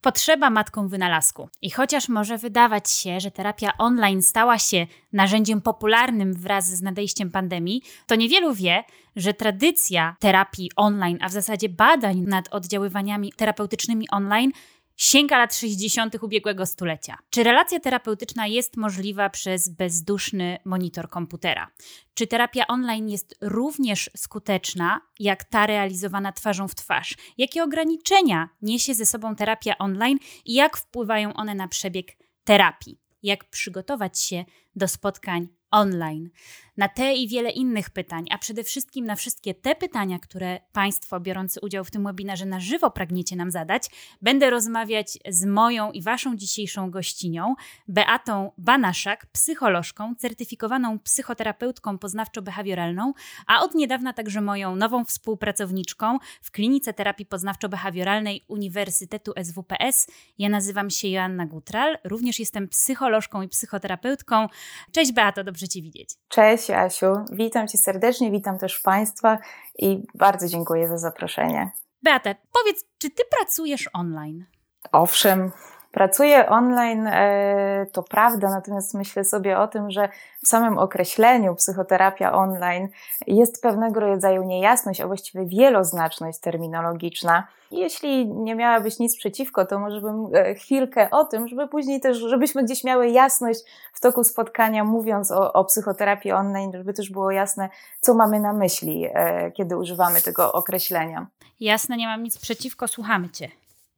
Potrzeba matką wynalazku. I chociaż może wydawać się, że terapia online stała się narzędziem popularnym wraz z nadejściem pandemii, to niewielu wie, że tradycja terapii online, a w zasadzie badań nad oddziaływaniami terapeutycznymi online sięga lat 60. ubiegłego stulecia. Czy relacja terapeutyczna jest możliwa przez bezduszny monitor komputera? Czy terapia online jest również skuteczna jak ta realizowana twarzą w twarz? Jakie ograniczenia niesie ze sobą terapia online i jak wpływają one na przebieg terapii? Jak przygotować się do spotkań online? Na te i wiele innych pytań, a przede wszystkim na wszystkie te pytania, które Państwo biorący udział w tym webinarze na żywo pragniecie nam zadać, będę rozmawiać z moją i Waszą dzisiejszą gościnią, Beatą Banaszak, psycholożką, certyfikowaną psychoterapeutką poznawczo-behawioralną, a od niedawna także moją nową współpracowniczką w Klinice Terapii Poznawczo-Behawioralnej Uniwersytetu SWPS. Ja nazywam się Joanna Gutral, również jestem psycholożką i psychoterapeutką. Cześć Beato, dobrze Cię widzieć. Cześć Cześć Asiu, witam Cię serdecznie, witam też Państwa i bardzo dziękuję za zaproszenie. Beata, powiedz, czy Ty pracujesz online? Owszem, Pracuję online, e, to prawda, natomiast myślę sobie o tym, że w samym określeniu psychoterapia online jest pewnego rodzaju niejasność, a właściwie wieloznaczność terminologiczna. Jeśli nie miałabyś nic przeciwko, to może bym e, chwilkę o tym, żeby później też, żebyśmy gdzieś miały jasność w toku spotkania, mówiąc o, o psychoterapii online, żeby też było jasne, co mamy na myśli, e, kiedy używamy tego określenia. Jasne, nie mam nic przeciwko, słuchamy Cię.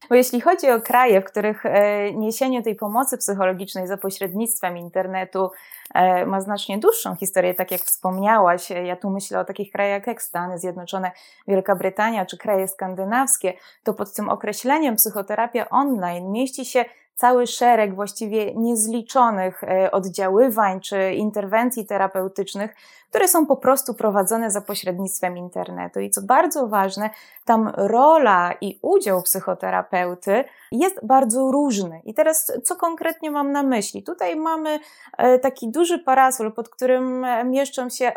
Bo jeśli chodzi o kraje, w których e, niesienie tej pomocy psychologicznej za pośrednictwem internetu e, ma znacznie dłuższą historię, tak jak wspomniałaś, e, ja tu myślę o takich krajach jak Stany Zjednoczone, Wielka Brytania czy kraje skandynawskie, to pod tym określeniem psychoterapia online mieści się cały szereg właściwie niezliczonych e, oddziaływań czy interwencji terapeutycznych, które są po prostu prowadzone za pośrednictwem internetu. I co bardzo ważne, tam rola i udział psychoterapeuty jest bardzo różny. I teraz, co konkretnie mam na myśli? Tutaj mamy e, taki duży parasol, pod którym e, mieszczą się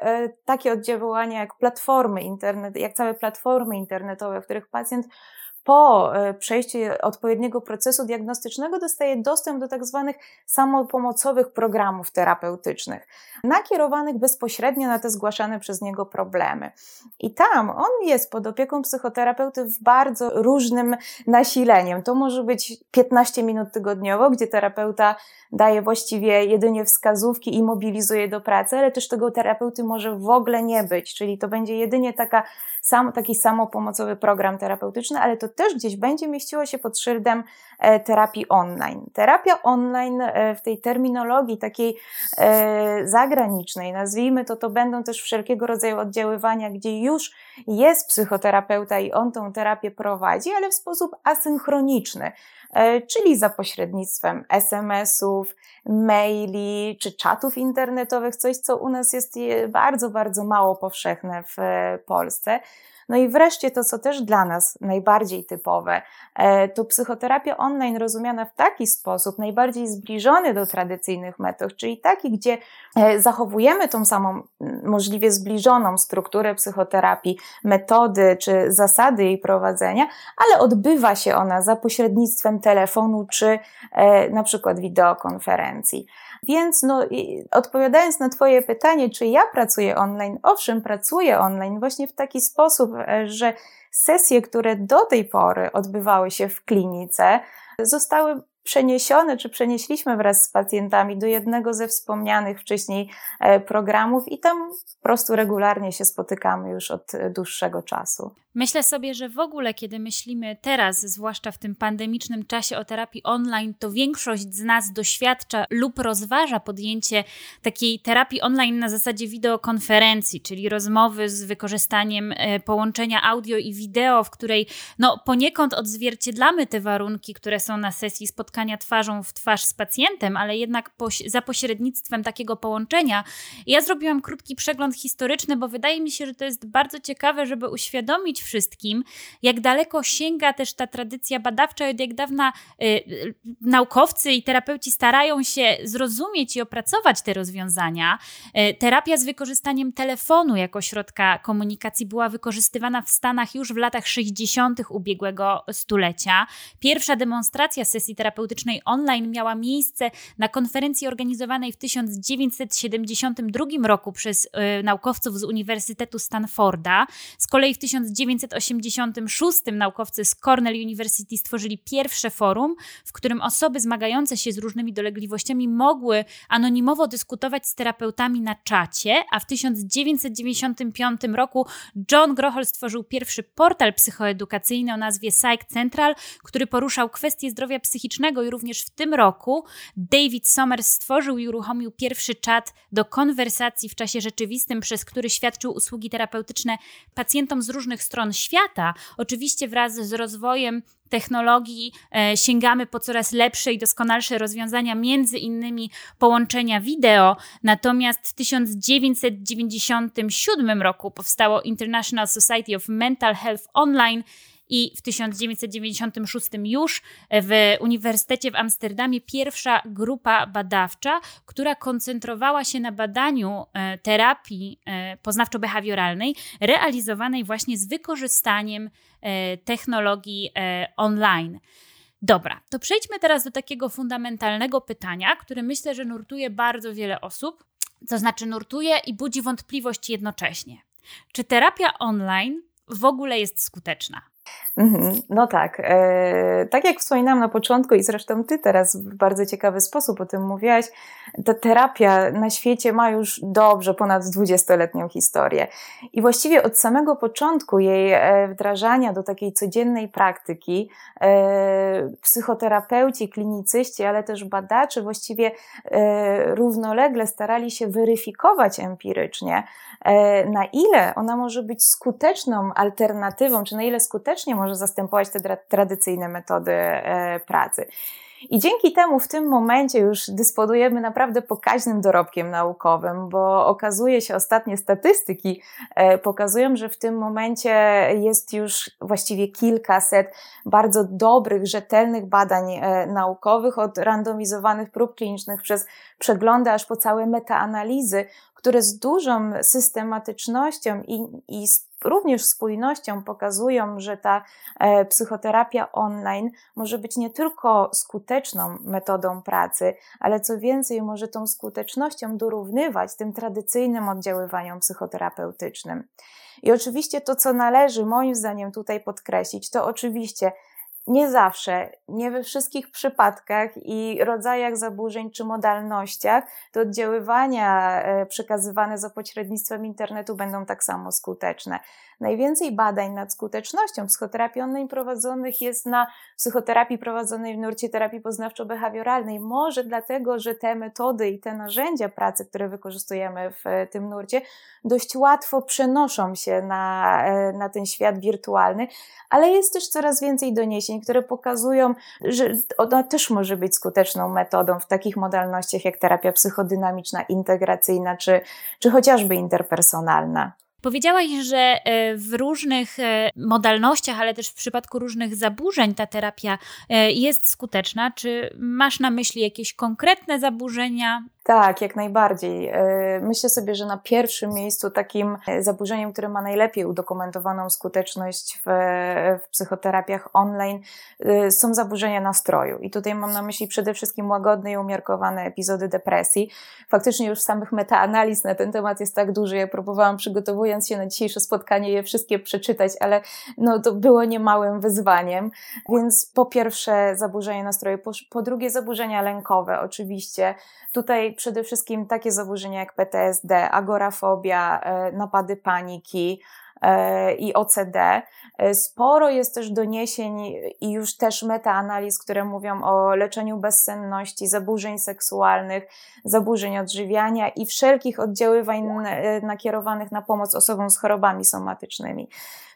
takie oddziaływania jak platformy internet, jak całe platformy internetowe, w których pacjent po e, przejściu odpowiedniego procesu diagnostycznego dostaje dostęp do tak zwanych samopomocowych programów terapeutycznych, nakierowanych bezpośrednio na te zgłaszane przez niego problemy. I tam on jest pod opieką psychoterapeuty w bardzo różnym nasileniem. To może być 15 minut tygodniowo, gdzie terapeuta daje właściwie jedynie wskazówki i mobilizuje do pracy, ale też tego terapeuty może w ogóle nie być, czyli to będzie jedynie taka, sam, taki samopomocowy program terapeutyczny, ale to też gdzieś będzie mieściło się pod szyldem e, terapii online. Terapia online e, w tej terminologii takiej e, zagranicznej, nazwijmy to, to będą też wszelkiego rodzaju oddziaływania, gdzie już jest psychoterapeuta i on tą terapię prowadzi, ale w sposób asynchroniczny. Czyli za pośrednictwem SMS-ów, maili czy czatów internetowych, coś co u nas jest bardzo, bardzo mało powszechne w Polsce. No i wreszcie to, co też dla nas najbardziej typowe, e, to psychoterapia online rozumiana w taki sposób, najbardziej zbliżony do tradycyjnych metod, czyli taki, gdzie e, zachowujemy tą samą możliwie zbliżoną strukturę psychoterapii, metody czy zasady jej prowadzenia, ale odbywa się ona za pośrednictwem telefonu czy e, na przykład wideokonferencji. Więc no, odpowiadając na Twoje pytanie, czy ja pracuję online, owszem, pracuję online właśnie w taki sposób, e, że sesje, które do tej pory odbywały się w klinice, zostały przeniesione, czy przenieśliśmy wraz z pacjentami do jednego ze wspomnianych wcześniej e, programów i tam po prostu regularnie się spotykamy już od dłuższego czasu. Myślę sobie, że w ogóle, kiedy myślimy teraz, zwłaszcza w tym pandemicznym czasie o terapii online, to większość z nas doświadcza lub rozważa podjęcie takiej terapii online na zasadzie wideokonferencji, czyli rozmowy z wykorzystaniem e, połączenia audio i wideo, w której no, poniekąd odzwierciedlamy te warunki, które są na sesji spotkaniowej spotkania twarzą w twarz z pacjentem, ale jednak za pośrednictwem takiego połączenia. Ja zrobiłam krótki przegląd historyczny, bo wydaje mi się, że to jest bardzo ciekawe, żeby uświadomić wszystkim, jak daleko sięga też ta tradycja badawcza, od jak dawna y, y, naukowcy i terapeuci starają się zrozumieć i opracować te rozwiązania. Y, terapia z wykorzystaniem telefonu jako środka komunikacji była wykorzystywana w Stanach już w latach 60. ubiegłego stulecia. Pierwsza demonstracja sesji terapeutycznej online miała miejsce na konferencji organizowanej w 1972 roku przez y, naukowców z Uniwersytetu Stanforda. Z kolei w 1986 naukowcy z Cornell University stworzyli pierwsze forum, w którym osoby zmagające się z różnymi dolegliwościami mogły anonimowo dyskutować z terapeutami na czacie, a w 1995 roku John Grohol stworzył pierwszy portal psychoedukacyjny o nazwie Psych Central, który poruszał kwestie zdrowia psychicznego i również w tym roku David Somers stworzył i uruchomił pierwszy czat do konwersacji w czasie rzeczywistym, przez który świadczył usługi terapeutyczne pacjentom z różnych stron świata. Oczywiście wraz z rozwojem technologii e, sięgamy po coraz lepsze i doskonalsze rozwiązania, między innymi połączenia wideo. Natomiast w 1997 roku powstało International Society of Mental Health Online i w 1996 już w Uniwersytecie w Amsterdamie pierwsza grupa badawcza, która koncentrowała się na badaniu e, terapii e, poznawczo-behawioralnej realizowanej właśnie z wykorzystaniem e, technologii online. Dobra, to przejdźmy teraz do takiego fundamentalnego pytania, które myślę, że nurtuje bardzo wiele osób, to znaczy nurtuje i budzi wątpliwość jednocześnie. Czy terapia online w ogóle jest skuteczna? Mhm, no tak. E, tak jak wspominałam na początku i zresztą ty teraz w bardzo ciekawy sposób o tym mówiłaś, ta terapia na świecie ma już dobrze ponad 20-letnią historię. I właściwie od samego początku jej e, wdrażania do takiej codziennej praktyki e, psychoterapeuci, klinicyści, ale też badacze właściwie równolegle starali się weryfikować empirycznie, na ile ona może być skuteczną alternatywą, czy na ile skutecznie może zastępować te tradycyjne metody e, pracy. I dzięki temu w tym momencie już dysponujemy naprawdę pokaźnym dorobkiem naukowym, bo okazuje się, ostatnie statystyki e, pokazują, że w tym momencie jest już właściwie kilkaset bardzo dobrych, rzetelnych badań e, naukowych, od randomizowanych prób klinicznych przez przeglądy aż po całe metaanalizy, które z dużą systematycznością i, i również spójnością pokazują, że ta e, psychoterapia online może być nie tylko skuteczną metodą pracy, ale co więcej, może tą skutecznością dorównywać tym tradycyjnym oddziaływaniom psychoterapeutycznym. I oczywiście to, co należy moim zdaniem tutaj podkreślić, to oczywiście nie zawsze, nie we wszystkich przypadkach i rodzajach zaburzeń czy modalnościach te oddziaływania e, przekazywane za pośrednictwem internetu będą tak samo skuteczne. Najwięcej badań nad skutecznością psychoterapii online prowadzonych jest na psychoterapii prowadzonej w nurcie terapii poznawczo-behawioralnej. Może dlatego, że te metody i te narzędzia pracy, które wykorzystujemy w e, tym nurcie, dość łatwo przenoszą się na, e, na ten świat wirtualny, ale jest też coraz więcej doniesień, które pokazują, że ona też może być skuteczną metodą w takich modalnościach jak terapia psychodynamiczna, integracyjna czy, czy chociażby interpersonalna. Powiedziałaś, że e, w różnych e, modalnościach, ale też w przypadku różnych zaburzeń ta terapia e, jest skuteczna. Czy masz na myśli jakieś konkretne zaburzenia? Tak, jak najbardziej. Myślę sobie, że na pierwszym miejscu takim zaburzeniem, które ma najlepiej udokumentowaną skuteczność w, w, psychoterapiach online, są zaburzenia nastroju. I tutaj mam na myśli przede wszystkim łagodne i umiarkowane epizody depresji. Faktycznie już samych metaanaliz na ten temat jest tak dużo. Ja próbowałam przygotowując przygotowując się na dzisiejsze spotkanie, je wszystkie przeczytać, ale no, to było niemałym wyzwaniem. Więc po pierwsze zaburzenie nastroju, po, po drugie zaburzenia lękowe oczywiście. Tutaj przede wszystkim takie zaburzenia jak PTSD, agorafobia, e, napady paniki, E, i OCD. E, sporo jest też doniesień i już też metaanaliz, które mówią o leczeniu bezsenności, zaburzeń seksualnych, zaburzeń odżywiania i wszelkich oddziaływań nakierowanych na pomoc osobom z chorobami somatycznymi.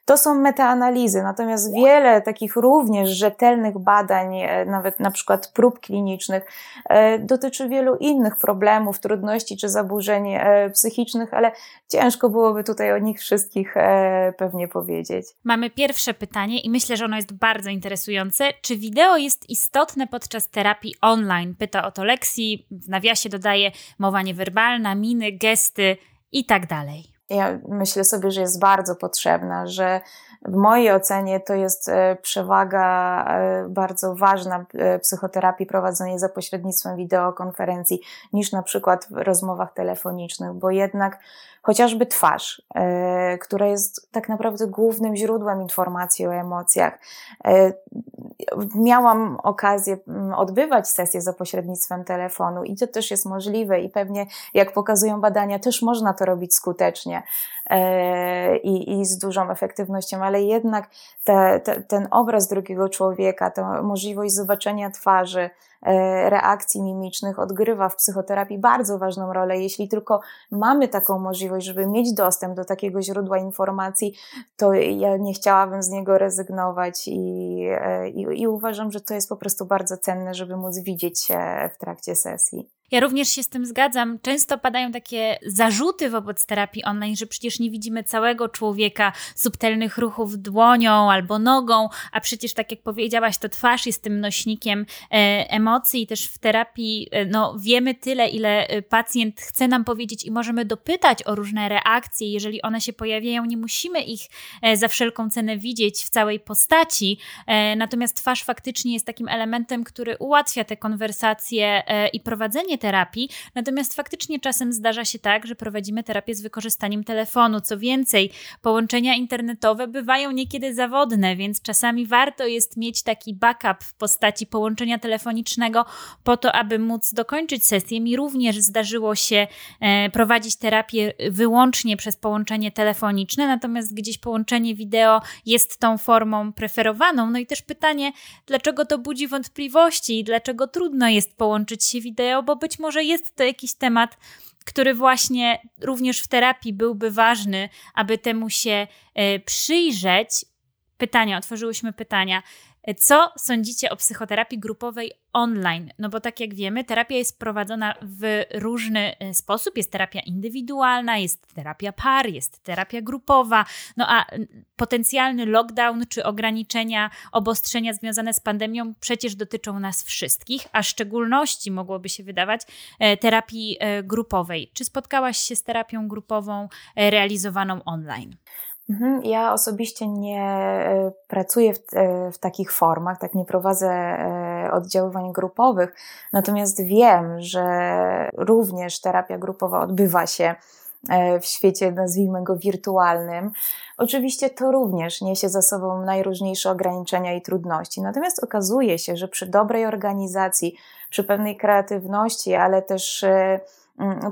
To są metaanalizy, natomiast wiele takich również rzetelnych badań, e, nawet na przykład prób klinicznych, e, dotyczy wielu innych problemów, trudności czy zaburzeń e, psychicznych, ale ciężko byłoby tutaj o nich wszystkich pewnie powiedzieć. Mamy pierwsze pytanie i myślę, że ono jest bardzo interesujące. Czy wideo jest istotne podczas terapii online? Pyta o to Lexi, w nawiasie dodaje mowa niewerbalna, miny, gesty i tak dalej. Ja myślę sobie, że jest bardzo potrzebna, że w mojej ocenie to jest e, przewaga e, bardzo ważna e, psychoterapii prowadzonej za pośrednictwem wideokonferencji niż na przykład w rozmowach telefonicznych, bo jednak chociażby twarz, która jest tak naprawdę głównym źródłem informacji o emocjach. Miałam okazję mm, odbywać sesje za pośrednictwem telefonu i to też jest możliwe i pewnie, jak pokazują badania, też można to robić skutecznie i, i z dużą efektywnością, ale jednak te, te, ten obraz drugiego człowieka, ta możliwość zobaczenia twarzy, e, reakcji mimicznych odgrywa w psychoterapii bardzo ważną rolę. Jeśli tylko mamy taką możliwość, żeby mieć dostęp do takiego źródła informacji, to ja nie chciałabym z niego rezygnować i, e, i, i uważam, że to jest po prostu bardzo cenne, żeby móc widzieć się w trakcie sesji. Ja również się z tym zgadzam. Często padają takie zarzuty wobec terapii online, że przecież nie widzimy całego człowieka, subtelnych ruchów dłonią albo nogą, a przecież, tak jak powiedziałaś, to twarz jest tym nośnikiem e, emocji. Też w terapii e, no, wiemy tyle, ile e, pacjent chce nam powiedzieć i możemy dopytać o różne reakcje. Jeżeli one się pojawiają, nie musimy ich za wszelką cenę widzieć w całej postaci. Natomiast twarz faktycznie jest takim elementem, który ułatwia te konwersacje i prowadzenie terapii, natomiast faktycznie czasem zdarza się tak, że prowadzimy terapię z wykorzystaniem telefonu. Co więcej, połączenia internetowe bywają niekiedy zawodne, więc czasami warto jest mieć taki backup w postaci połączenia telefonicznego po to, aby móc dokończyć sesję. Mi również zdarzyło się e, prowadzić terapię wyłącznie przez połączenie telefoniczne, natomiast gdzieś połączenie wideo jest tą formą preferowaną. No i też pytanie, dlaczego to budzi wątpliwości i dlaczego trudno jest połączyć się wideo, bo być może jest to jakiś temat, który właśnie również w terapii byłby ważny, aby temu się e, przyjrzeć. Pytania, otworzyłyśmy pytania. Co sądzicie o psychoterapii grupowej online? No bo tak jak wiemy, terapia jest prowadzona w różny e, sposób. Jest terapia indywidualna, jest terapia par, jest terapia grupowa. No a potencjalny lockdown czy ograniczenia, obostrzenia związane z pandemią przecież dotyczą nas wszystkich, a w szczególności mogłoby się wydawać e, terapii e, grupowej. Czy spotkałaś się z terapią grupową realizowaną online? Mhm, ja osobiście nie e, pracuję w, e, w, takich formach, tak nie prowadzę e, oddziaływań grupowych, natomiast wiem, że również terapia grupowa odbywa się w świecie, nazwijmy go wirtualnym. Oczywiście to również niesie za sobą najróżniejsze ograniczenia i trudności. Natomiast okazuje się, że przy dobrej organizacji, przy pewnej kreatywności, ale też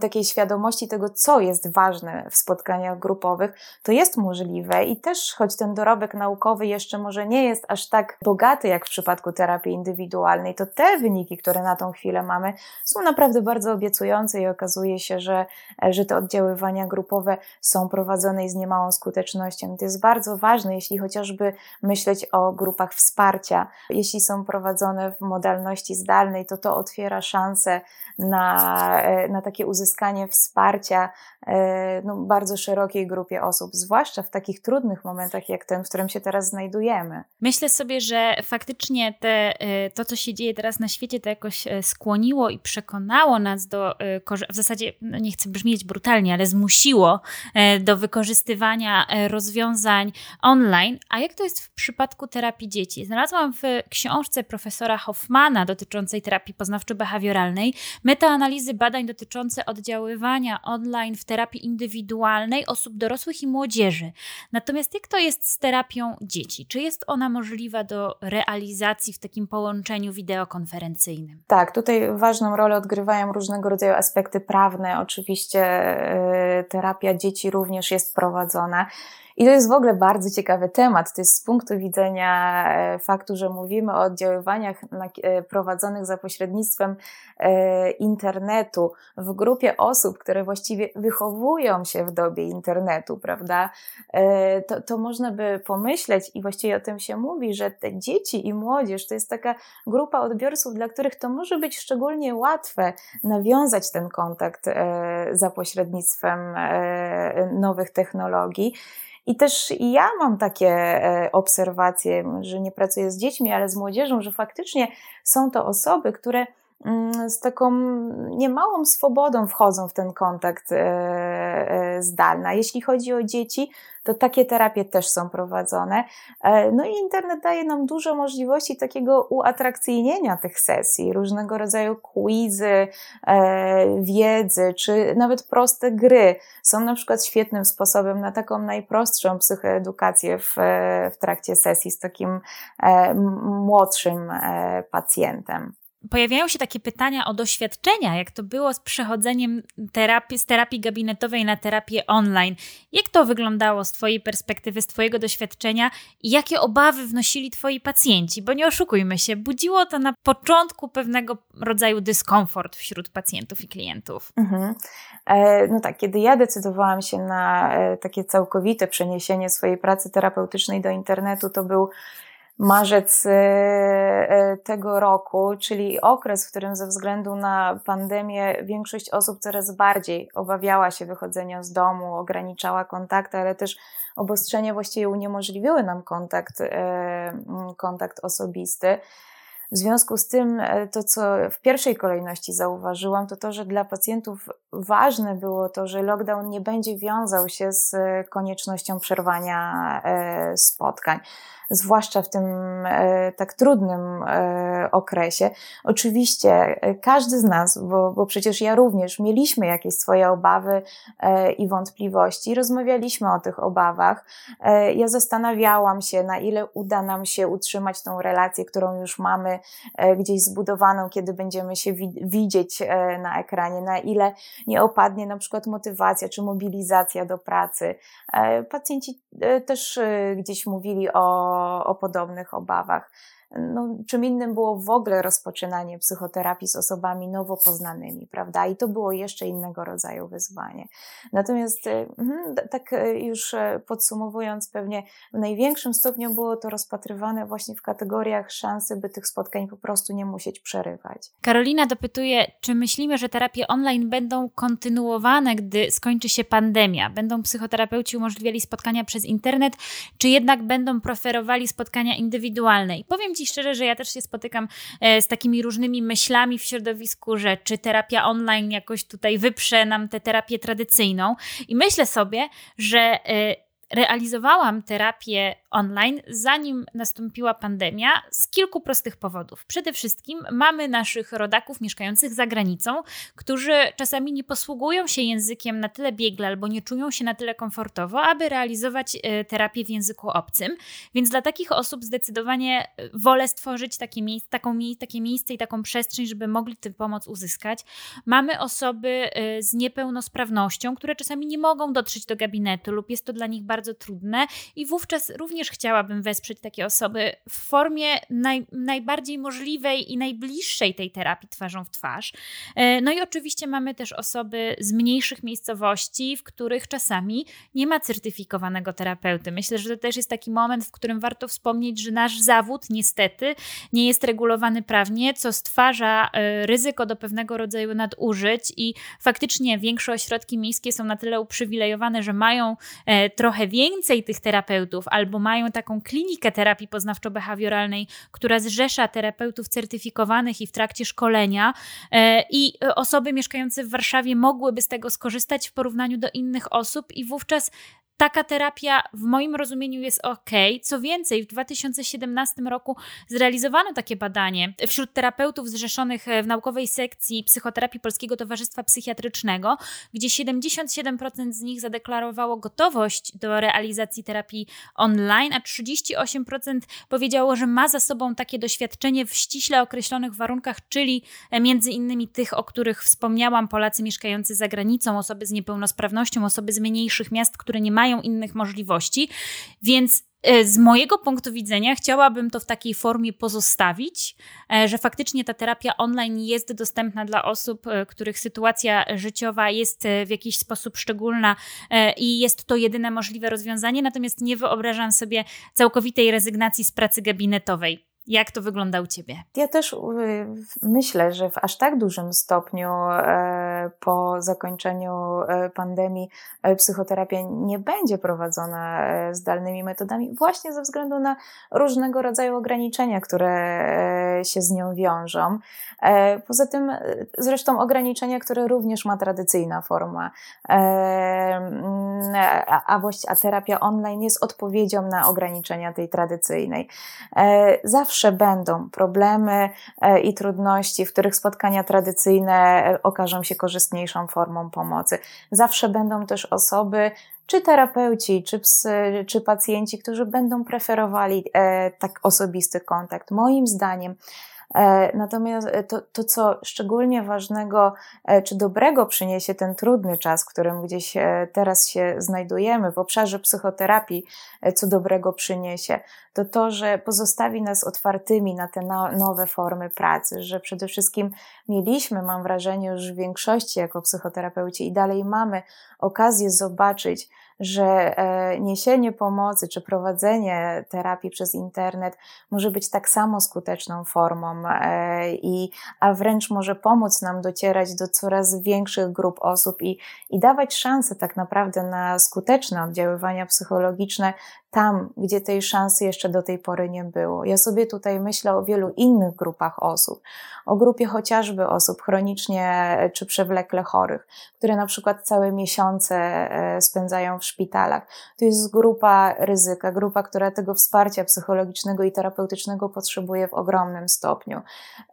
takiej świadomości tego, co jest ważne w spotkaniach grupowych, to jest możliwe i też, choć ten dorobek naukowy jeszcze może nie jest aż tak bogaty jak w przypadku terapii indywidualnej, to te wyniki, które na tą chwilę mamy, są naprawdę bardzo obiecujące i okazuje się, że, że te oddziaływania grupowe są prowadzone z niemałą skutecznością. To jest bardzo ważne, jeśli chociażby myśleć o grupach wsparcia. Jeśli są prowadzone w modalności zdalnej, to to otwiera szanse na, e, na takie takie uzyskanie wsparcia e, no, bardzo szerokiej grupie osób, zwłaszcza w takich trudnych momentach jak ten, w którym się teraz znajdujemy. Myślę sobie, że faktycznie te, e, to, co się dzieje teraz na świecie, to jakoś e, skłoniło i przekonało nas do, w zasadzie, no nie chcę brzmieć brutalnie, ale zmusiło do wykorzystywania rozwiązań online. A jak to jest w przypadku terapii dzieci? Znalazłam w książce profesora Hoffmana dotyczącej terapii poznawczo-behawioralnej metaanalizy badań dotyczących dotyczące oddziaływania online w terapii indywidualnej osób dorosłych i młodzieży. Natomiast jak to jest z terapią dzieci? Czy jest ona możliwa do realizacji w takim połączeniu wideokonferencyjnym? Tak, tutaj ważną rolę odgrywają różnego rodzaju aspekty prawne. Oczywiście yy, terapia dzieci również jest prowadzona. I to jest w ogóle bardzo ciekawy temat. To jest z punktu widzenia e, faktu, że mówimy o oddziaływaniach e, prowadzonych za pośrednictwem e, internetu w grupie osób, które właściwie wychowują się w dobie internetu, prawda? To, to można by pomyśleć i właściwie o tym się mówi, że te dzieci i młodzież to jest taka grupa odbiorców, dla których to może być szczególnie łatwe nawiązać ten kontakt za pośrednictwem nowych technologii. I też ja mam takie e, obserwacje, że nie pracuję z dziećmi, ale z młodzieżą, że faktycznie są to osoby, które z taką niemałą swobodą wchodzą w ten kontakt e, e, zdalny. Jeśli chodzi o dzieci, to takie terapie też są prowadzone. E, no i internet daje nam dużo możliwości takiego uatrakcyjnienia tych sesji, różnego rodzaju quizy, wiedzy, czy nawet proste gry są na przykład świetnym sposobem na taką najprostszą psychoedukację w, w trakcie sesji z takim młodszym pacjentem pojawiają się takie pytania o doświadczenia, jak to było z przechodzeniem terapii, z terapii gabinetowej na terapię online. Jak to wyglądało z Twojej perspektywy, z Twojego doświadczenia i jakie obawy wnosili Twoi pacjenci? Bo nie oszukujmy się, budziło to na początku pewnego rodzaju dyskomfort wśród pacjentów i klientów. Mhm. E, no tak, kiedy ja decydowałam się na e, takie całkowite przeniesienie swojej pracy terapeutycznej do internetu, to był marzec e, e, tego roku, czyli okres, w którym ze względu na pandemię większość osób coraz bardziej obawiała się wychodzenia z domu, ograniczała kontakty, ale też obostrzenia właściwie uniemożliwiły nam kontakt, e, kontakt osobisty. W związku z tym, to co w pierwszej kolejności zauważyłam, to to, że dla pacjentów ważne było to, że lockdown nie będzie wiązał się z koniecznością przerwania spotkań zwłaszcza w tym e, tak trudnym e, okresie. Oczywiście e, każdy z nas, bo, bo przecież ja również mieliśmy jakieś swoje obawy i wątpliwości, rozmawialiśmy o tych obawach. Ja zastanawiałam się, na ile uda nam się utrzymać tą relację, którą już mamy gdzieś zbudowaną, kiedy będziemy się widzieć na ekranie, na ile nie opadnie na przykład motywacja czy mobilizacja do pracy. Pacjenci też gdzieś mówili o o, podobnych obawach. No, czym innym było w ogóle rozpoczynanie psychoterapii z osobami nowo poznanymi, prawda? I to było jeszcze innego rodzaju wyzwanie. Natomiast, y, mhm, tak y, już e, podsumowując, pewnie w największym stopniu było to rozpatrywane właśnie w kategoriach szansy, by tych spotkań po prostu nie musieć przerywać. Karolina dopytuje, czy myślimy, że terapie online będą kontynuowane, gdy skończy się pandemia? Będą psychoterapeuci umożliwiali spotkania przez internet, czy jednak będą preferowali spotkania indywidualne? I powiem Ci szczerze, że ja też się spotykam e, z takimi różnymi myślami w środowisku, że czy terapia online jakoś tutaj wyprze nam tę terapię tradycyjną. I myślę sobie, że e, realizowałam terapię online, zanim nastąpiła pandemia, z kilku prostych powodów. Przede wszystkim mamy naszych rodaków mieszkających za granicą, którzy czasami nie posługują się językiem na tyle biegle albo nie czują się na tyle komfortowo, aby realizować e, terapię w języku obcym. Więc dla takich osób zdecydowanie e, wolę stworzyć takie miejsce, taką, takie miejsce i taką przestrzeń, żeby mogli tę pomoc uzyskać. Mamy osoby e, z niepełnosprawnością, które czasami nie mogą dotrzeć do gabinetu lub jest to dla nich bardzo trudne i wówczas również również chciałabym wesprzeć takie osoby w formie naj, najbardziej możliwej i najbliższej tej terapii twarzą w twarz. E, no i oczywiście mamy też osoby z mniejszych miejscowości, w których czasami nie ma certyfikowanego terapeuty. Myślę, że to też jest taki moment, w którym warto wspomnieć, że nasz zawód niestety nie jest regulowany prawnie, co stwarza e, ryzyko do pewnego rodzaju nadużyć i faktycznie większe ośrodki miejskie są na tyle uprzywilejowane, że mają e, trochę więcej tych terapeutów albo mają mają taką klinikę terapii poznawczo-behawioralnej, która zrzesza terapeutów certyfikowanych i w trakcie szkolenia e, i osoby mieszkające w Warszawie mogłyby z tego skorzystać w porównaniu do innych osób i wówczas taka terapia w moim rozumieniu jest ok. Co więcej, w 2017 roku zrealizowano takie badanie wśród terapeutów zrzeszonych w naukowej sekcji psychoterapii Polskiego Towarzystwa Psychiatrycznego, gdzie 77% z nich zadeklarowało gotowość do realizacji terapii online, a 38% powiedziało, że ma za sobą takie doświadczenie w ściśle określonych warunkach, czyli między innymi tych, o których wspomniałam, Polacy mieszkający za granicą, osoby z niepełnosprawnością, osoby z mniejszych miast, które nie mają mają innych możliwości, więc E, z mojego punktu widzenia chciałabym to w takiej formie pozostawić, e, że faktycznie ta terapia online jest dostępna dla osób, e, których sytuacja życiowa jest w jakiś sposób szczególna i jest to jedyne możliwe rozwiązanie, natomiast nie wyobrażam sobie całkowitej rezygnacji z pracy gabinetowej. Jak to wygląda u Ciebie? Ja też y, myślę, że w aż tak dużym stopniu e, po zakończeniu e, pandemii e, psychoterapia nie będzie prowadzona zdalnymi metodami, właśnie ze względu na różnego rodzaju ograniczenia, które się z nią wiążą. Poza tym, zresztą ograniczenia, które również ma tradycyjna forma, a, właściwie a terapia online jest odpowiedzią na ograniczenia tej tradycyjnej. Zawsze zawsze będą problemy e, i trudności, w których spotkania tradycyjne e, okażą się korzystniejszą formą pomocy. Zawsze będą też osoby, czy terapeuci, czy, psy, czy pacjenci, którzy będą preferowali e, tak osobisty kontakt. Moim zdaniem, natomiast e, to, to, co szczególnie ważnego e, czy dobrego przyniesie ten trudny czas, w którym gdzieś teraz się znajdujemy w obszarze psychoterapii, co dobrego przyniesie, to to, że pozostawi nas otwartymi na te nowe formy pracy, że przede wszystkim mieliśmy, mam wrażenie, już w większości jako psychoterapeuci i dalej mamy okazję zobaczyć, że e, niesienie pomocy czy prowadzenie terapii przez internet może być tak samo skuteczną formą e, i a wręcz może pomóc nam docierać do coraz większych grup osób i, i dawać szansę tak naprawdę na skuteczne oddziaływania psychologiczne tam, gdzie tej szansy jeszcze do tej pory nie było. Ja sobie tutaj myślę o wielu innych grupach osób, o grupie chociażby osób chronicznie czy przewlekle chorych, które na przykład całe miesiące e, spędzają w szpitalach. To jest grupa ryzyka, grupa, która tego wsparcia psychologicznego i terapeutycznego potrzebuje w ogromnym stopniu.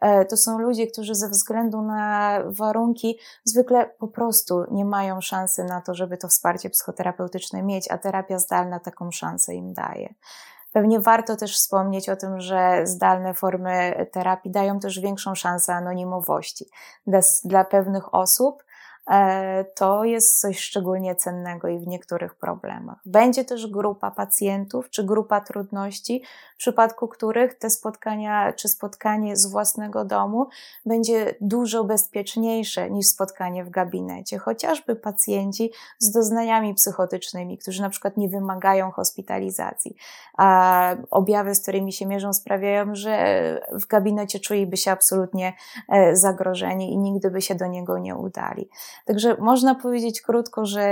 E, to są ludzie, którzy ze względu na warunki zwykle po prostu nie mają szansy na to, żeby to wsparcie psychoterapeutyczne mieć, a terapia zdalna taką szansę im daje. Pewnie warto też wspomnieć o tym, że zdalne formy terapii dają też większą szansę anonimowości dla, dla pewnych osób to jest coś szczególnie cennego i w niektórych problemach. Będzie też grupa pacjentów czy grupa trudności, w przypadku których te spotkania czy spotkanie z własnego domu będzie dużo bezpieczniejsze niż spotkanie w gabinecie. Chociażby pacjenci z doznaniami psychotycznymi, którzy na przykład nie wymagają hospitalizacji, a objawy, z którymi się mierzą, sprawiają, że w gabinecie czuliby się absolutnie e, zagrożeni i nigdy by się do niego nie udali. Także można powiedzieć krótko, że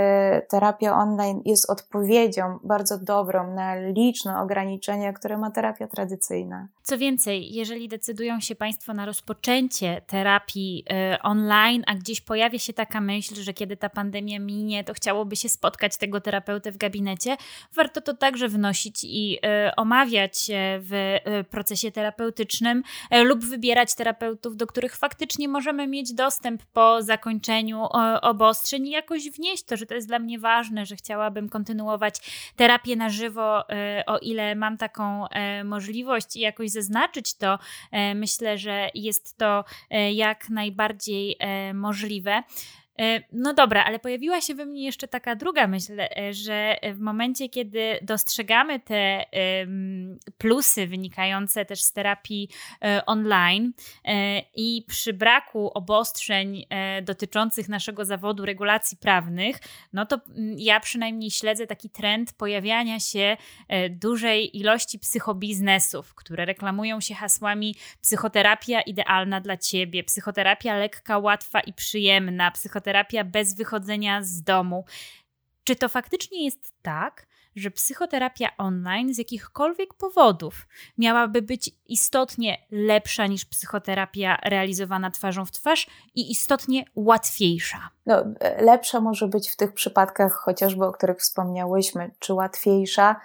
terapia online jest odpowiedzią bardzo dobrą na liczne ograniczenia, które ma terapia tradycyjna. Co więcej, jeżeli decydują się Państwo na rozpoczęcie terapii y, online, a gdzieś pojawia się taka myśl, że kiedy ta pandemia minie, to chciałoby się spotkać tego terapeutę w gabinecie, warto to także wnosić i y, omawiać w y, procesie terapeutycznym lub wybierać terapeutów, do których faktycznie możemy mieć dostęp po zakończeniu obostrzeń i jakoś wnieść to, że to jest dla mnie ważne, że chciałabym kontynuować terapię na żywo, o ile mam taką możliwość i jakoś zaznaczyć to, e, myślę, że jest to e, jak najbardziej e, możliwe. E, no dobra, ale pojawiła się we mnie jeszcze taka druga myśl, e, że w momencie, kiedy dostrzegamy te plusy wynikające też z terapii e, online i przy braku obostrzeń dotyczących naszego zawodu, regulacji prawnych, no to mm, ja przynajmniej śledzę taki trend pojawiania się dużej ilości psychobiznesów, które reklamują się hasłami psychoterapia idealna dla ciebie, psychoterapia lekka, łatwa i przyjemna, psychoterapia psychoterapia bez wychodzenia z domu. Czy to faktycznie jest tak, że psychoterapia online z jakichkolwiek powodów miałaby być istotnie lepsza niż psychoterapia realizowana twarzą w twarz i istotnie łatwiejsza? No, lepsza może być w tych przypadkach, chociażby o których wspomniałyśmy, czy łatwiejsza e,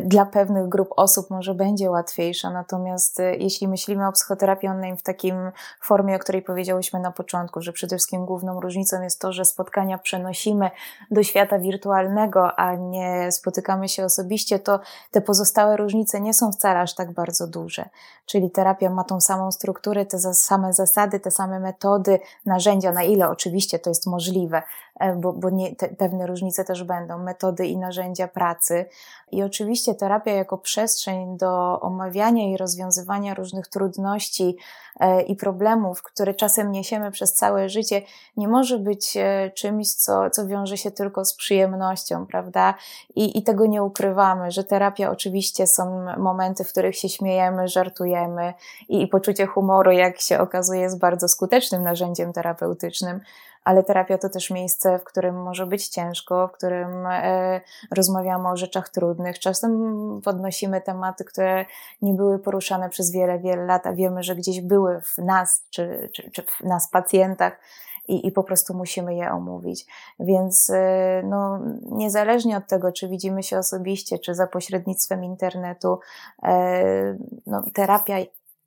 dla pewnych grup osób może będzie łatwiejsza, natomiast e, jeśli myślimy o psychoterapii online w takim formie, o której powiedziałyśmy na początku, że przede wszystkim główną różnicą jest to, że spotkania przenosimy do świata wirtualnego, a nie spotykamy się osobiście, to te pozostałe różnice nie są wcale aż tak bardzo duże. Czyli terapia ma tą samą strukturę, te same zasady, te same metody, narzędzia, na ile oczywiście to jest możliwe, e, bo, bo nie, te, pewne różnice też będą, metody i narzędzia pracy. I oczywiście terapia jako przestrzeń do omawiania i rozwiązywania różnych trudności e, i problemów, które czasem niesiemy przez całe życie, nie może być e, czymś, co, co wiąże się tylko z przyjemnością, prawda? I, I tego nie ukrywamy, że terapia oczywiście są momenty, w których się śmiejemy, żartujemy i, i poczucie humoru, jak się okazuje, jest bardzo skutecznym narzędziem terapeutycznym ale terapia to też miejsce, w którym może być ciężko, w którym e, rozmawiamy o rzeczach trudnych. Czasem podnosimy tematy, które nie były poruszane przez wiele, wiele lat, a wiemy, że gdzieś były w nas, czy, czy, czy w nas pacjentach. I, i po prostu musimy je omówić. Więc e, no, niezależnie od tego, czy widzimy się osobiście, czy za pośrednictwem internetu, e, no, terapia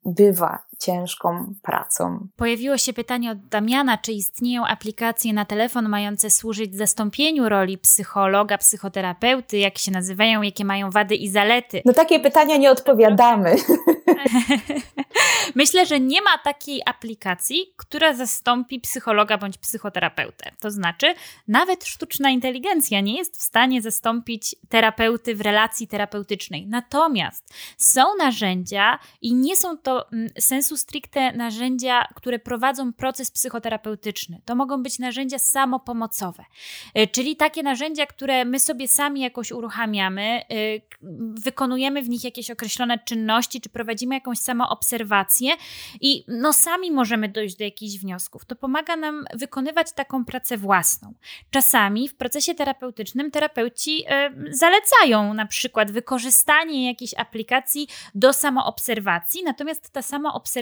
bywa ciężką pracą. Pojawiło się pytanie od Damiana, czy istnieją aplikacje na telefon mające służyć zastąpieniu roli psychologa, psychoterapeuty, jak się nazywają, jakie mają wady i zalety. No takie pytania nie odpowiadamy. Myślę, że nie ma takiej aplikacji, która zastąpi psychologa bądź psychoterapeutę. To znaczy, nawet sztuczna inteligencja nie jest w stanie zastąpić terapeuty w relacji terapeutycznej. Natomiast są narzędzia i nie są to mm, sensu stricte narzędzia, które prowadzą proces psychoterapeutyczny. To mogą być narzędzia samopomocowe, y, czyli takie narzędzia, które my sobie sami jakoś uruchamiamy, y, wykonujemy w nich jakieś określone czynności, czy prowadzimy jakąś samoobserwację i no sami możemy dojść do jakichś wniosków. To pomaga nam wykonywać taką pracę własną. Czasami w procesie terapeutycznym terapeuci y, zalecają na przykład wykorzystanie jakiejś aplikacji do samoobserwacji, natomiast ta samoobserwacja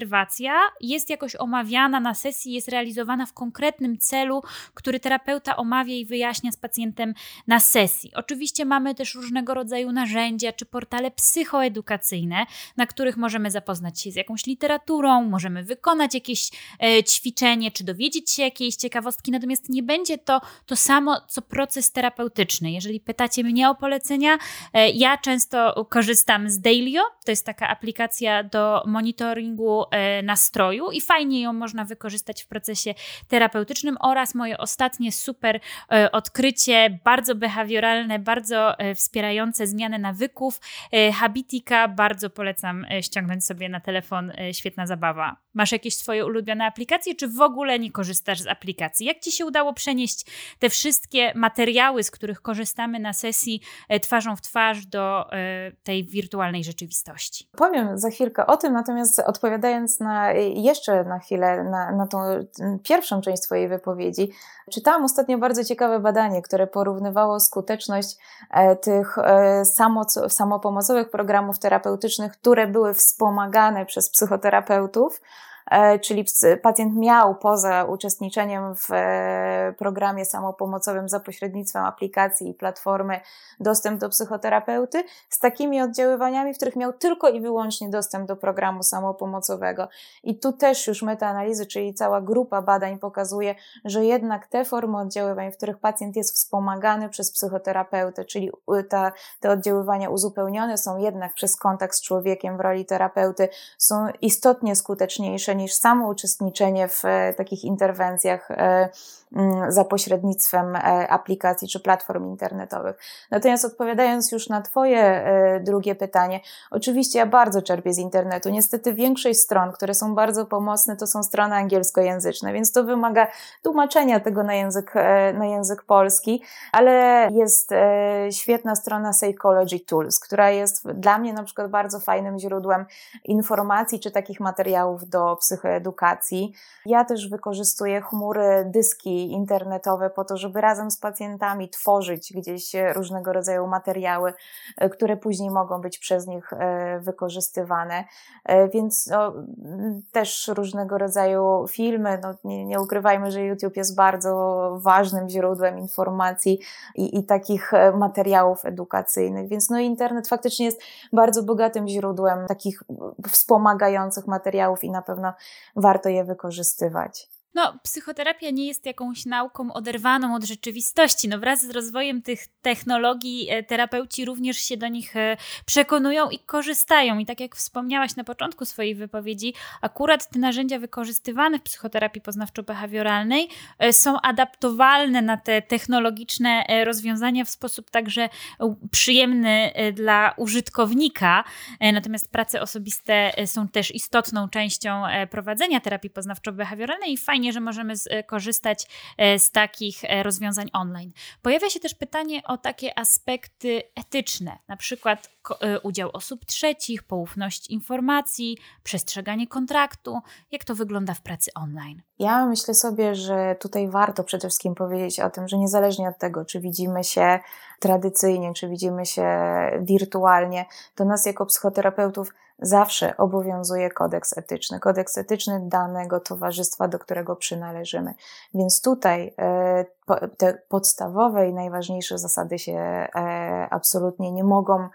jest jakoś omawiana na sesji, jest realizowana w konkretnym celu, który terapeuta omawia i wyjaśnia z pacjentem na sesji. Oczywiście mamy też różnego rodzaju narzędzia czy portale psychoedukacyjne, na których możemy zapoznać się z jakąś literaturą, możemy wykonać jakieś e, ćwiczenie, czy dowiedzieć się jakiejś ciekawostki, natomiast nie będzie to to samo, co proces terapeutyczny. Jeżeli pytacie mnie o polecenia, e, ja często korzystam z Dailyo, to jest taka aplikacja do monitoringu nastroju i fajnie ją można wykorzystać w procesie terapeutycznym oraz moje ostatnie super e, odkrycie, bardzo behawioralne, bardzo e, wspierające zmianę nawyków, e, Habitika, bardzo polecam e, ściągnąć sobie na telefon, e, świetna zabawa. Masz jakieś swoje ulubione aplikacje, czy w ogóle nie korzystasz z aplikacji? Jak Ci się udało przenieść te wszystkie materiały, z których korzystamy na sesji twarzą w twarz do tej wirtualnej rzeczywistości? Powiem za chwilkę o tym, natomiast odpowiadając na, jeszcze na chwilę na, na tą pierwszą część Twojej wypowiedzi, czytałam ostatnio bardzo ciekawe badanie, które porównywało skuteczność tych samo, samopomocowych programów terapeutycznych, które były wspomagane przez psychoterapeutów, E, czyli pacjent miał poza uczestniczeniem w e, programie samopomocowym za pośrednictwem aplikacji i platformy dostęp do psychoterapeuty, z takimi oddziaływaniami, w których miał tylko i wyłącznie dostęp do programu samopomocowego. I tu też już metaanalizy, czyli cała grupa badań pokazuje, że jednak te formy oddziaływań, w których pacjent jest wspomagany przez psychoterapeutę, czyli ta, te oddziaływania uzupełnione są jednak przez kontakt z człowiekiem w roli terapeuty, są istotnie skuteczniejsze niż samo uczestniczenie w e, takich interwencjach e, Mm, za pośrednictwem e, aplikacji czy platform internetowych. Natomiast odpowiadając już na Twoje drugie pytanie, oczywiście ja bardzo czerpię z internetu. Niestety większość stron, które są bardzo pomocne, to są strony angielskojęzyczne, więc to wymaga tłumaczenia tego na język, na język polski, ale jest świetna strona Psychology Tools, która jest dla mnie na przykład bardzo fajnym źródłem informacji czy takich materiałów do psychoedukacji. Ja też wykorzystuję chmury, dyski internetowe po to, żeby razem z pacjentami tworzyć gdzieś różnego rodzaju materiały, które później mogą być przez nich wykorzystywane. Więc no, też różnego rodzaju filmy, no, nie, nie ukrywajmy, że YouTube jest bardzo ważnym źródłem informacji i, i takich materiałów edukacyjnych, więc no internet faktycznie jest bardzo bogatym źródłem takich wspomagających materiałów i na pewno warto je wykorzystywać. No, psychoterapia nie jest jakąś nauką oderwaną od rzeczywistości. No, wraz z rozwojem tych technologii e, terapeuci również się do nich e, przekonują i korzystają. I tak jak wspomniałaś na początku swojej wypowiedzi, akurat te narzędzia wykorzystywane w psychoterapii poznawczo-behawioralnej e, są adaptowalne na te technologiczne rozwiązania w sposób także przyjemny dla użytkownika. Natomiast prace osobiste są też istotną częścią prowadzenia terapii poznawczo-behawioralnej i fajnie fajnie, że możemy e, korzystać e, z takich e, rozwiązań online. Pojawia się też pytanie o takie aspekty etyczne, na przykład udział osób trzecich, poufność informacji, przestrzeganie kontraktu. Jak to wygląda w pracy online? Ja myślę sobie, że tutaj warto przede wszystkim powiedzieć o tym, że niezależnie od tego, czy widzimy się tradycyjnie, czy widzimy się wirtualnie, to nas jako psychoterapeutów zawsze obowiązuje kodeks etyczny, kodeks etyczny danego towarzystwa, do którego przynależymy. Więc tutaj e, te podstawowe i najważniejsze zasady się e, absolutnie nie mogą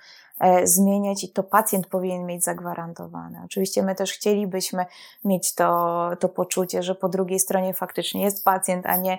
zmieniać i to pacjent powinien mieć zagwarantowane. Oczywiście my też chcielibyśmy mieć to, to poczucie, że po drugiej stronie faktycznie jest pacjent, a nie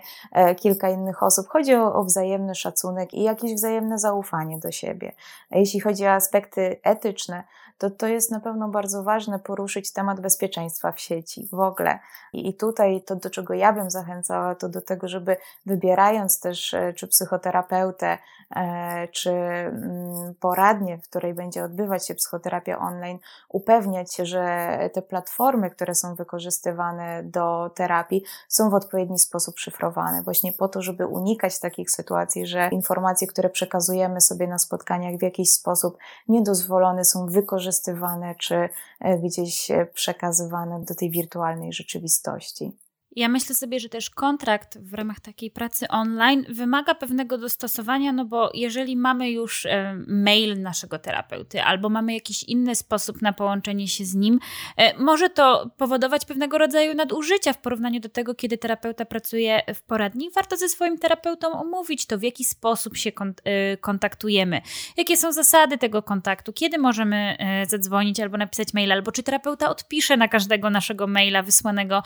kilka innych osób. Chodzi o, o wzajemny szacunek i jakieś wzajemne zaufanie do siebie. Jeśli chodzi o aspekty etyczne, to to jest na pewno bardzo ważne poruszyć temat bezpieczeństwa w sieci w ogóle. I, tutaj to, do czego ja bym zachęcała, to do tego, żeby wybierając też e, czy psychoterapeutę, e, czy mm, poradnię, w której będzie odbywać się psychoterapia online, upewniać się, że te platformy, które są wykorzystywane do terapii, są w odpowiedni sposób szyfrowane, właśnie po to, żeby unikać takich sytuacji, że informacje, które przekazujemy sobie na spotkaniach w jakiś sposób niedozwolony są wykorzystywane wykorzystywane czy e, gdzieś e, przekazywane do tej wirtualnej rzeczywistości. Ja myślę sobie, że też kontrakt w ramach takiej pracy online wymaga pewnego dostosowania, no bo jeżeli mamy już e, mail naszego terapeuty albo mamy jakiś inny sposób na połączenie się z nim, e, może to powodować pewnego rodzaju nadużycia w porównaniu do tego, kiedy terapeuta pracuje w poradni. Warto ze swoim terapeutą omówić to, w jaki sposób się e, kontaktujemy, jakie są zasady tego kontaktu, kiedy możemy zadzwonić albo napisać maila, albo czy terapeuta odpisze na każdego naszego maila wysłanego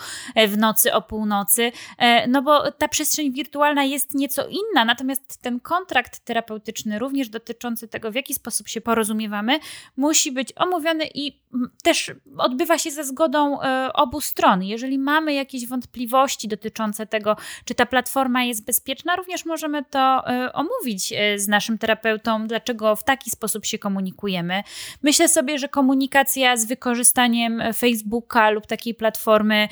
w nocy o północy, e, no bo ta przestrzeń wirtualna jest nieco inna, natomiast ten kontrakt terapeutyczny, również dotyczący tego, w jaki sposób się porozumiewamy, musi być omówiony i też odbywa się za zgodą e, obu stron. Jeżeli mamy jakieś wątpliwości dotyczące tego, czy ta platforma jest bezpieczna, również możemy to e, omówić z naszym terapeutą, dlaczego w taki sposób się komunikujemy. Myślę sobie, że komunikacja z wykorzystaniem Facebooka lub takiej platformy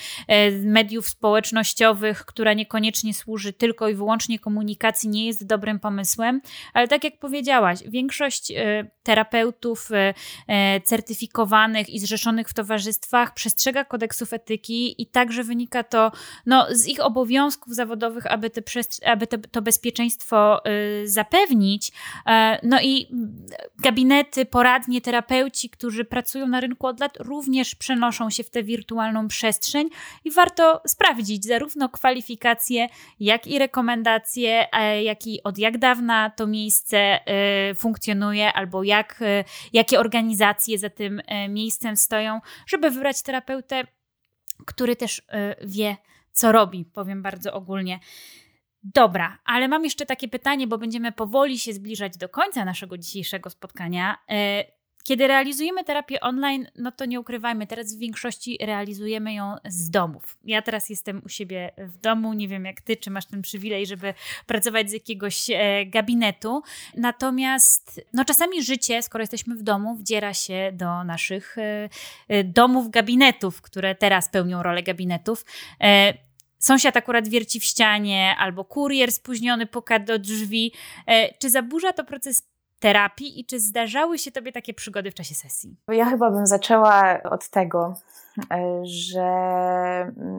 mediów społecznościowych, która niekoniecznie służy tylko i wyłącznie komunikacji, nie jest dobrym pomysłem. Ale tak jak powiedziałaś, większość e, terapeutów e, e, certyfikowanych i zrzeszonych w towarzystwach przestrzega kodeksów etyki i także wynika to no, z ich obowiązków zawodowych, aby, te aby te, to bezpieczeństwo zapewnić. No i gabinety, poradnie, terapeuci, którzy pracują na rynku od lat, również przenoszą się w tę wirtualną przestrzeń i warto sprawdzić, sprawdzić zarówno kwalifikacje, jak i rekomendacje, e, jak i od jak dawna to miejsce e, funkcjonuje, albo jak, e, jakie organizacje za tym miejscem stoją, żeby wybrać terapeutę, który też wie, co robi, powiem bardzo ogólnie. Dobra, ale mam jeszcze takie pytanie, bo będziemy powoli się zbliżać do końca naszego dzisiejszego spotkania. Kiedy realizujemy terapię online, no to nie ukrywajmy, teraz w większości realizujemy ją z domów. Ja teraz jestem u siebie w domu, nie wiem jak ty, czy masz ten przywilej, żeby pracować z jakiegoś e, gabinetu. Natomiast no czasami życie, skoro jesteśmy w domu, wdziera się do naszych e, e domów, gabinetów, które teraz pełnią rolę gabinetów. E, sąsiad akurat wierci w ścianie, albo kurier spóźniony puka do drzwi. E, czy zaburza to proces terapii i czy zdarzały się Tobie takie przygody w czasie sesji? Ja chyba bym zaczęła od tego, e, że,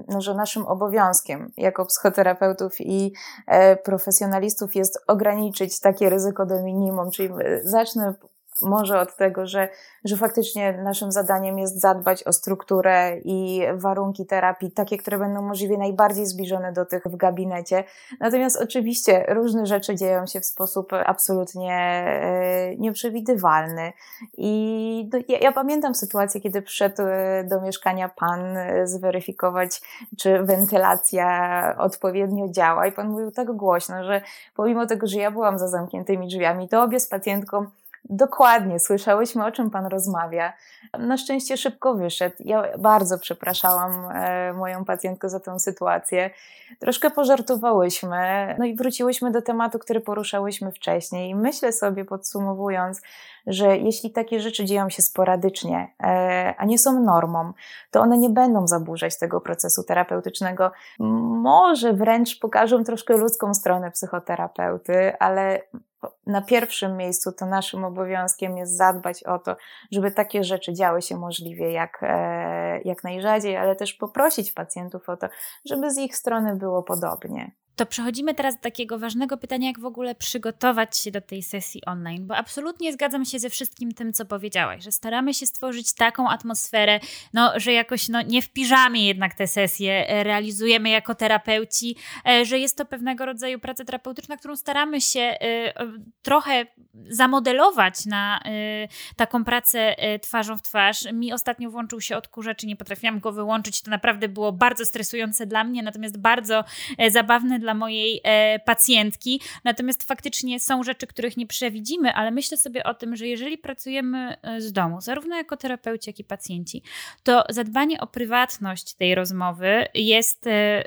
no, że naszym obowiązkiem jako psychoterapeutów i e, profesjonalistów jest ograniczyć takie ryzyko do minimum, czyli zacznę może od tego, że, że faktycznie naszym zadaniem jest zadbać o strukturę i warunki terapii, takie, które będą możliwie najbardziej zbliżone do tych w gabinecie. Natomiast oczywiście różne rzeczy dzieją się w sposób absolutnie e, nieprzewidywalny. I ja, ja pamiętam sytuację, kiedy przyszedł e, do mieszkania pan e, zweryfikować, czy wentylacja odpowiednio działa. I pan mówił tak głośno, że pomimo tego, że ja byłam za zamkniętymi drzwiami, to obie z pacjentką Dokładnie, słyszałyśmy o czym Pan rozmawia. Na szczęście szybko wyszedł. Ja bardzo przepraszałam e, moją pacjentkę za tę sytuację. Troszkę pożartowałyśmy, no i wróciłyśmy do tematu, który poruszałyśmy wcześniej. I myślę sobie, podsumowując, że jeśli takie rzeczy dzieją się sporadycznie, e, a nie są normą, to one nie będą zaburzać tego procesu terapeutycznego. Może wręcz pokażą troszkę ludzką stronę psychoterapeuty, ale na pierwszym miejscu to naszym obowiązkiem jest zadbać o to, żeby takie rzeczy działy się możliwie jak, e, jak najrzadziej, ale też poprosić pacjentów o to, żeby z ich strony było podobnie. To przechodzimy teraz do takiego ważnego pytania, jak w ogóle przygotować się do tej sesji online, bo absolutnie zgadzam się ze wszystkim tym, co powiedziałaś, że staramy się stworzyć taką atmosferę, no, że jakoś no, nie w piżamie jednak te sesje e, realizujemy jako terapeuci, e, że jest to pewnego rodzaju praca terapeutyczna, którą staramy się e, trochę zamodelować na taką pracę twarzą w twarz. Mi ostatnio włączył się odkurzacz i nie potrafiłam go wyłączyć, to naprawdę było bardzo stresujące dla mnie, natomiast bardzo zabawne dla mojej e, pacjentki. Natomiast faktycznie są rzeczy, których nie przewidzimy, ale myślę sobie o tym, że jeżeli pracujemy e, z domu, zarówno jako terapeuci, jak i pacjenci, to zadbanie o prywatność tej rozmowy jest e,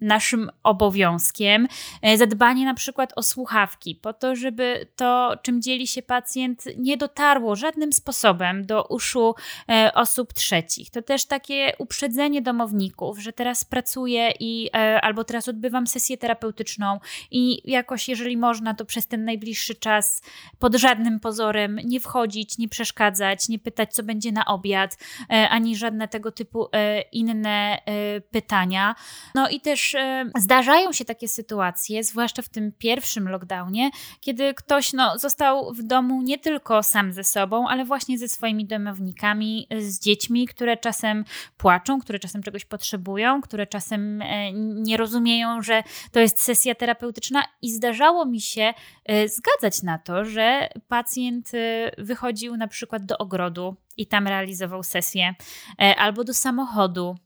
naszym obowiązkiem. E, zadbanie na przykład o słuchawki, po to, żeby to, czym dzieli się pacjent, nie dotarło żadnym sposobem do uszu e, osób trzecich. To też takie uprzedzenie domowników, że teraz pracuję i e, albo teraz odbywam sesję terapeutyczną i jakoś, jeżeli można, to przez ten najbliższy czas pod żadnym pozorem nie wchodzić, nie przeszkadzać, nie pytać, co będzie na obiad, e, ani żadne tego typu e, inne e, pytania. No i też zdarzają się takie sytuacje, zwłaszcza w tym pierwszym lockdownie, kiedy ktoś no, został w domu nie tylko sam ze sobą, ale właśnie ze swoimi domownikami, z dziećmi, które czasem płaczą, które czasem czegoś potrzebują, które czasem nie rozumieją, że to jest sesja terapeutyczna i zdarzało mi się e, zgadzać na to, że pacjent e, wychodził na przykład do ogrodu i tam realizował sesję, e, albo do samochodu,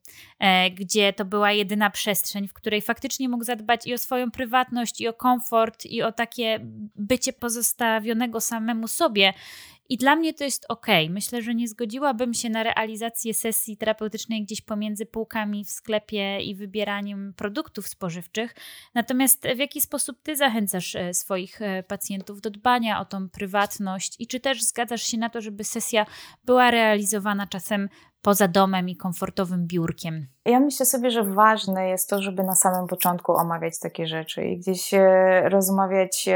gdzie to była jedyna przestrzeń, w której faktycznie mógł zadbać i o swoją prywatność, i o komfort, i o takie bycie pozostawionego samemu sobie. I dla mnie to jest ok. Myślę, że nie zgodziłabym się na realizację sesji terapeutycznej gdzieś pomiędzy półkami w sklepie i wybieraniem produktów spożywczych. Natomiast w jaki sposób ty zachęcasz e, swoich e, pacjentów do dbania o tą prywatność i czy też zgadzasz się na to, żeby sesja była realizowana czasem poza domem i komfortowym biurkiem? Ja myślę sobie, że ważne jest to, żeby na samym początku omawiać takie rzeczy i gdzieś rozmawiać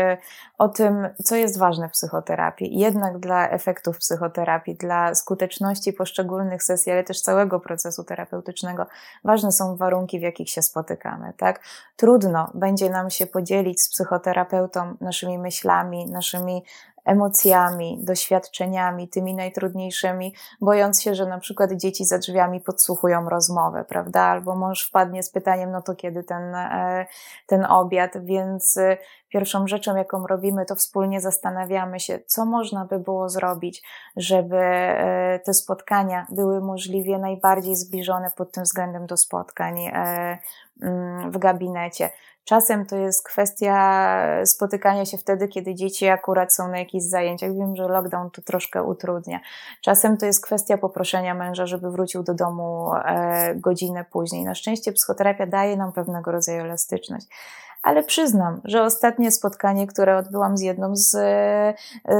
o tym, co jest ważne w psychoterapii. Jednak dla efektów psychoterapii, dla skuteczności poszczególnych sesji, ale też całego procesu terapeutycznego, ważne są warunki, w jakich się spotykamy, tak? Trudno będzie nam się podzielić z psychoterapeutą naszymi myślami, naszymi emocjami, doświadczeniami, tymi najtrudniejszymi, bojąc się, że na przykład dzieci za drzwiami podsłuchują rozmowę, prawda? Albo mąż wpadnie z pytaniem, no to kiedy ten, e, ten obiad, więc e, pierwszą rzeczą, jaką robimy, to wspólnie zastanawiamy się, co można by było zrobić, żeby e, te spotkania były możliwie najbardziej zbliżone pod tym względem do spotkań mm, w gabinecie. Czasem to jest kwestia spotykania się wtedy, kiedy dzieci akurat są na jakichś zajęciach. Wiem, że lockdown to troszkę utrudnia. Czasem to jest kwestia poproszenia męża, żeby wrócił do domu e, godzinę później. Na szczęście psychoterapia daje nam pewnego rodzaju elastyczność ale przyznam, że ostatnie spotkanie, które odbyłam z jedną z,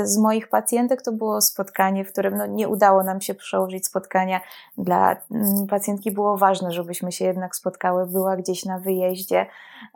z moich pacjentek, to było spotkanie, w którym no, nie udało nam się przełożyć spotkania. Dla mm, pacjentki było ważne, żebyśmy się jednak spotkały, była gdzieś na wyjeździe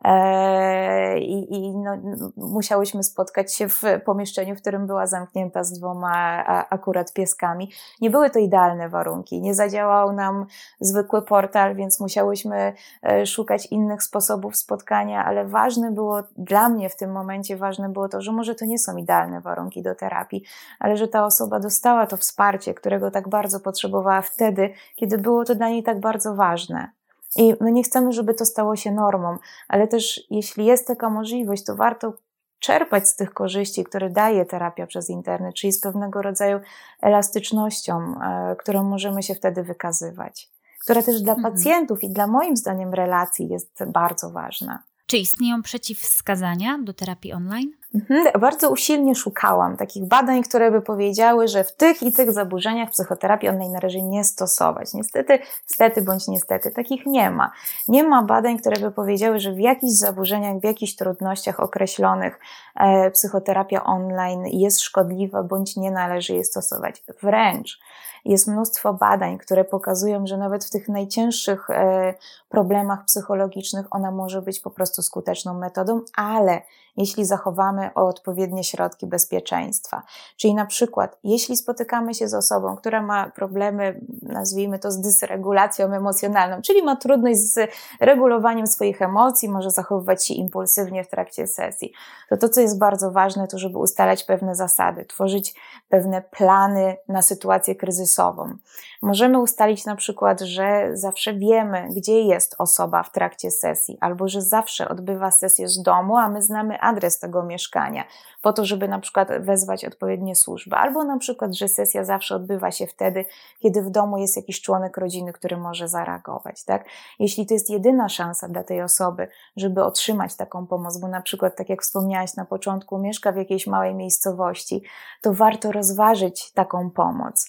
e, i, i no, musiałyśmy spotkać się w pomieszczeniu, w którym była zamknięta z dwoma akurat pieskami. Nie były to idealne warunki, nie zadziałał nam zwykły portal, więc musiałyśmy e, szukać innych sposobów spotkania, ale ważne było dla mnie w tym momencie, ważne było to, że może to nie są idealne warunki do terapii, ale że ta osoba dostała to wsparcie, którego tak bardzo potrzebowała wtedy, kiedy było to dla niej tak bardzo ważne. I my nie chcemy, żeby to stało się normą, ale też jeśli jest taka możliwość, to warto czerpać z tych korzyści, które daje terapia przez internet, czyli z pewnego rodzaju elastycznością, e, którą możemy się wtedy wykazywać, która też dla mhm. pacjentów i dla moim zdaniem relacji jest bardzo ważna. Czy istnieją przeciwwskazania do terapii online? Mhm, bardzo usilnie szukałam takich badań, które by powiedziały, że w tych i tych zaburzeniach psychoterapii online należy nie stosować. Niestety, niestety bądź niestety, takich nie ma. Nie ma badań, które by powiedziały, że w jakichś zaburzeniach, w jakichś trudnościach określonych e, psychoterapia online jest szkodliwa bądź nie należy jej stosować. Wręcz jest mnóstwo badań, które pokazują, że nawet w tych najcięższych e, problemach psychologicznych ona może być po prostu skuteczną metodą, ale jeśli zachowamy odpowiednie środki bezpieczeństwa. Czyli na przykład, jeśli spotykamy się z osobą, która ma problemy, nazwijmy to, z dysregulacją emocjonalną, czyli ma trudność z regulowaniem swoich emocji, może zachowywać się impulsywnie w trakcie sesji, to to, co jest bardzo ważne, to żeby ustalać pewne zasady, tworzyć pewne plany na sytuację kryzysową. Możemy ustalić na przykład, że zawsze wiemy, gdzie jest osoba w trakcie sesji, albo że zawsze odbywa sesję z domu, a my znamy adres tego mieszkania, po to, żeby na przykład wezwać odpowiednie służby, albo na przykład, że sesja zawsze odbywa się wtedy, kiedy w domu jest jakiś członek rodziny, który może zareagować, tak? Jeśli to jest jedyna szansa dla tej osoby, żeby otrzymać taką pomoc, bo na przykład, tak jak wspomniałaś na początku, mieszka w jakiejś małej miejscowości, to warto rozważyć taką pomoc.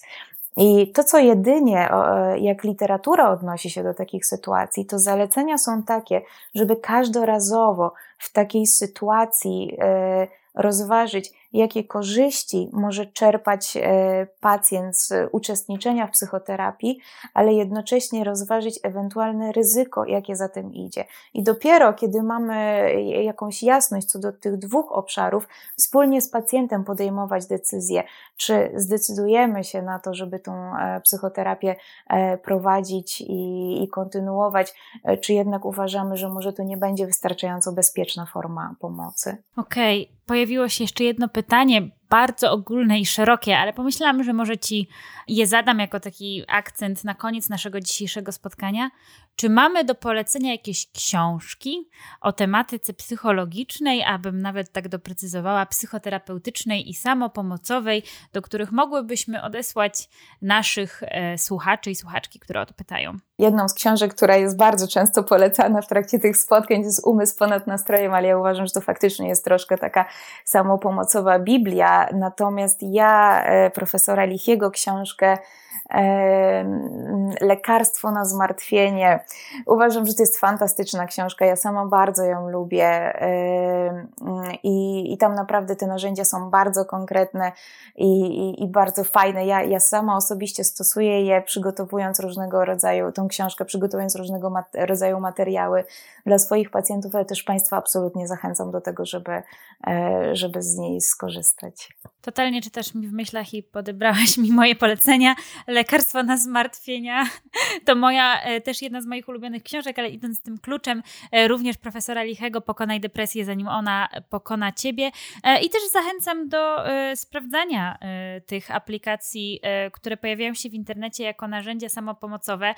I to, co jedynie, jak literatura odnosi się do takich sytuacji, to zalecenia są takie, żeby każdorazowo w takiej sytuacji e, rozważyć, jakie korzyści może czerpać e, pacjent z uczestniczenia w psychoterapii, ale jednocześnie rozważyć ewentualne ryzyko, jakie za tym idzie. I dopiero kiedy mamy jakąś jasność co do tych dwóch obszarów, wspólnie z pacjentem podejmować decyzję, czy zdecydujemy się na to, żeby tą e, psychoterapię e, prowadzić i, i kontynuować, czy jednak uważamy, że może to nie będzie wystarczająco bezpieczna forma pomocy. Okej, okay. pojawiło się jeszcze jedno pytanie pytanie bardzo ogólne i szerokie, ale pomyślałam, że może Ci je zadam jako taki akcent na koniec naszego dzisiejszego spotkania. Czy mamy do polecenia jakieś książki o tematyce psychologicznej, abym nawet tak doprecyzowała, psychoterapeutycznej i samopomocowej, do których mogłybyśmy odesłać naszych e, słuchaczy i słuchaczki, które o to pytają? Jedną z książek, która jest bardzo często polecana w trakcie tych spotkań, jest Umysł ponad nastrojem, ale ja uważam, że to faktycznie jest troszkę taka samopomocowa Biblia. Natomiast ja, e, profesora Lichiego, książkę Lekarstwo na zmartwienie. Uważam, że to jest fantastyczna książka. Ja sama bardzo ją lubię i, i tam naprawdę te narzędzia są bardzo konkretne i, i, i bardzo fajne. Ja, ja sama osobiście stosuję je, przygotowując różnego rodzaju, tą książkę, przygotowując różnego mat rodzaju materiały dla swoich pacjentów, ale też Państwa absolutnie zachęcam do tego, żeby, e, żeby z niej skorzystać. Totalnie czytasz mi w myślach i podebrałaś mi moje polecenia. Lekarstwo na zmartwienia to moja, e, też jedna z moich ulubionych książek, ale idąc tym kluczem, e, również profesora Lichego Pokonaj depresję, zanim ona pokona ciebie. I też zachęcam do sprawdzania tych aplikacji, które pojawiają się w internecie jako narzędzia samopomocowe.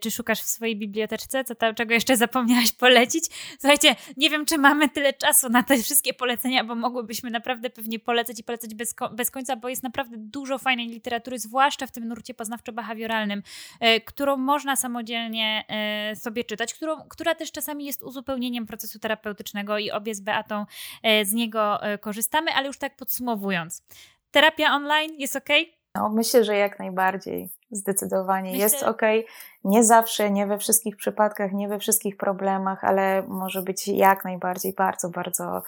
Czy szukasz w swojej biblioteczce? Co tam, czego jeszcze zapomniałaś polecić? Słuchajcie, nie wiem, czy mamy tyle czasu na te wszystkie polecenia, bo mogłybyśmy naprawdę pewnie polecać i polecać bez, bez końca, bo jest naprawdę dużo fajnej literatury, zwłaszcza w tym nurcie poznawczo-behawioralnym, e, którą można samodzielnie e, sobie czytać, którą, która też czasami jest uzupełnieniem procesu terapeutycznego i obie z Beatą e, z niego korzystamy, ale już tak podsumowując. Terapia online jest ok? No, myślę, że jak najbardziej. Zdecydowanie Myślę... jest ok. Nie zawsze, nie we wszystkich przypadkach, nie we wszystkich problemach, ale może być jak najbardziej bardzo, bardzo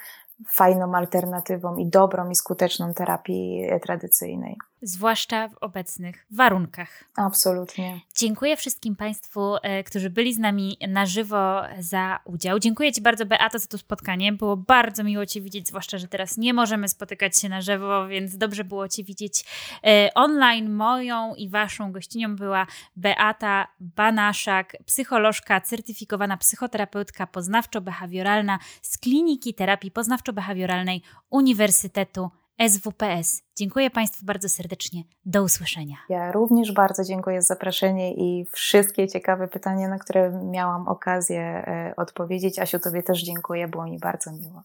fajną alternatywą i dobrą i skuteczną terapii tradycyjnej zwłaszcza w obecnych warunkach. Absolutnie. Dziękuję wszystkim Państwu, e, którzy byli z nami na żywo za udział. Dziękuję Ci bardzo, Beata, za to spotkanie. Było bardzo miło Cię widzieć, zwłaszcza, że teraz nie możemy spotykać się na żywo, więc dobrze było Cię widzieć e, online. Moją i Waszą gościnią była Beata Banaszak, psycholożka, certyfikowana psychoterapeutka poznawczo-behawioralna z Kliniki Terapii Poznawczo-Behawioralnej Uniwersytetu SWPS. Dziękuję Państwu bardzo serdecznie. Do usłyszenia. Ja również bardzo dziękuję za zaproszenie i wszystkie ciekawe pytania, na które miałam okazję e, odpowiedzieć. Asiu, Tobie też dziękuję, było mi bardzo miło.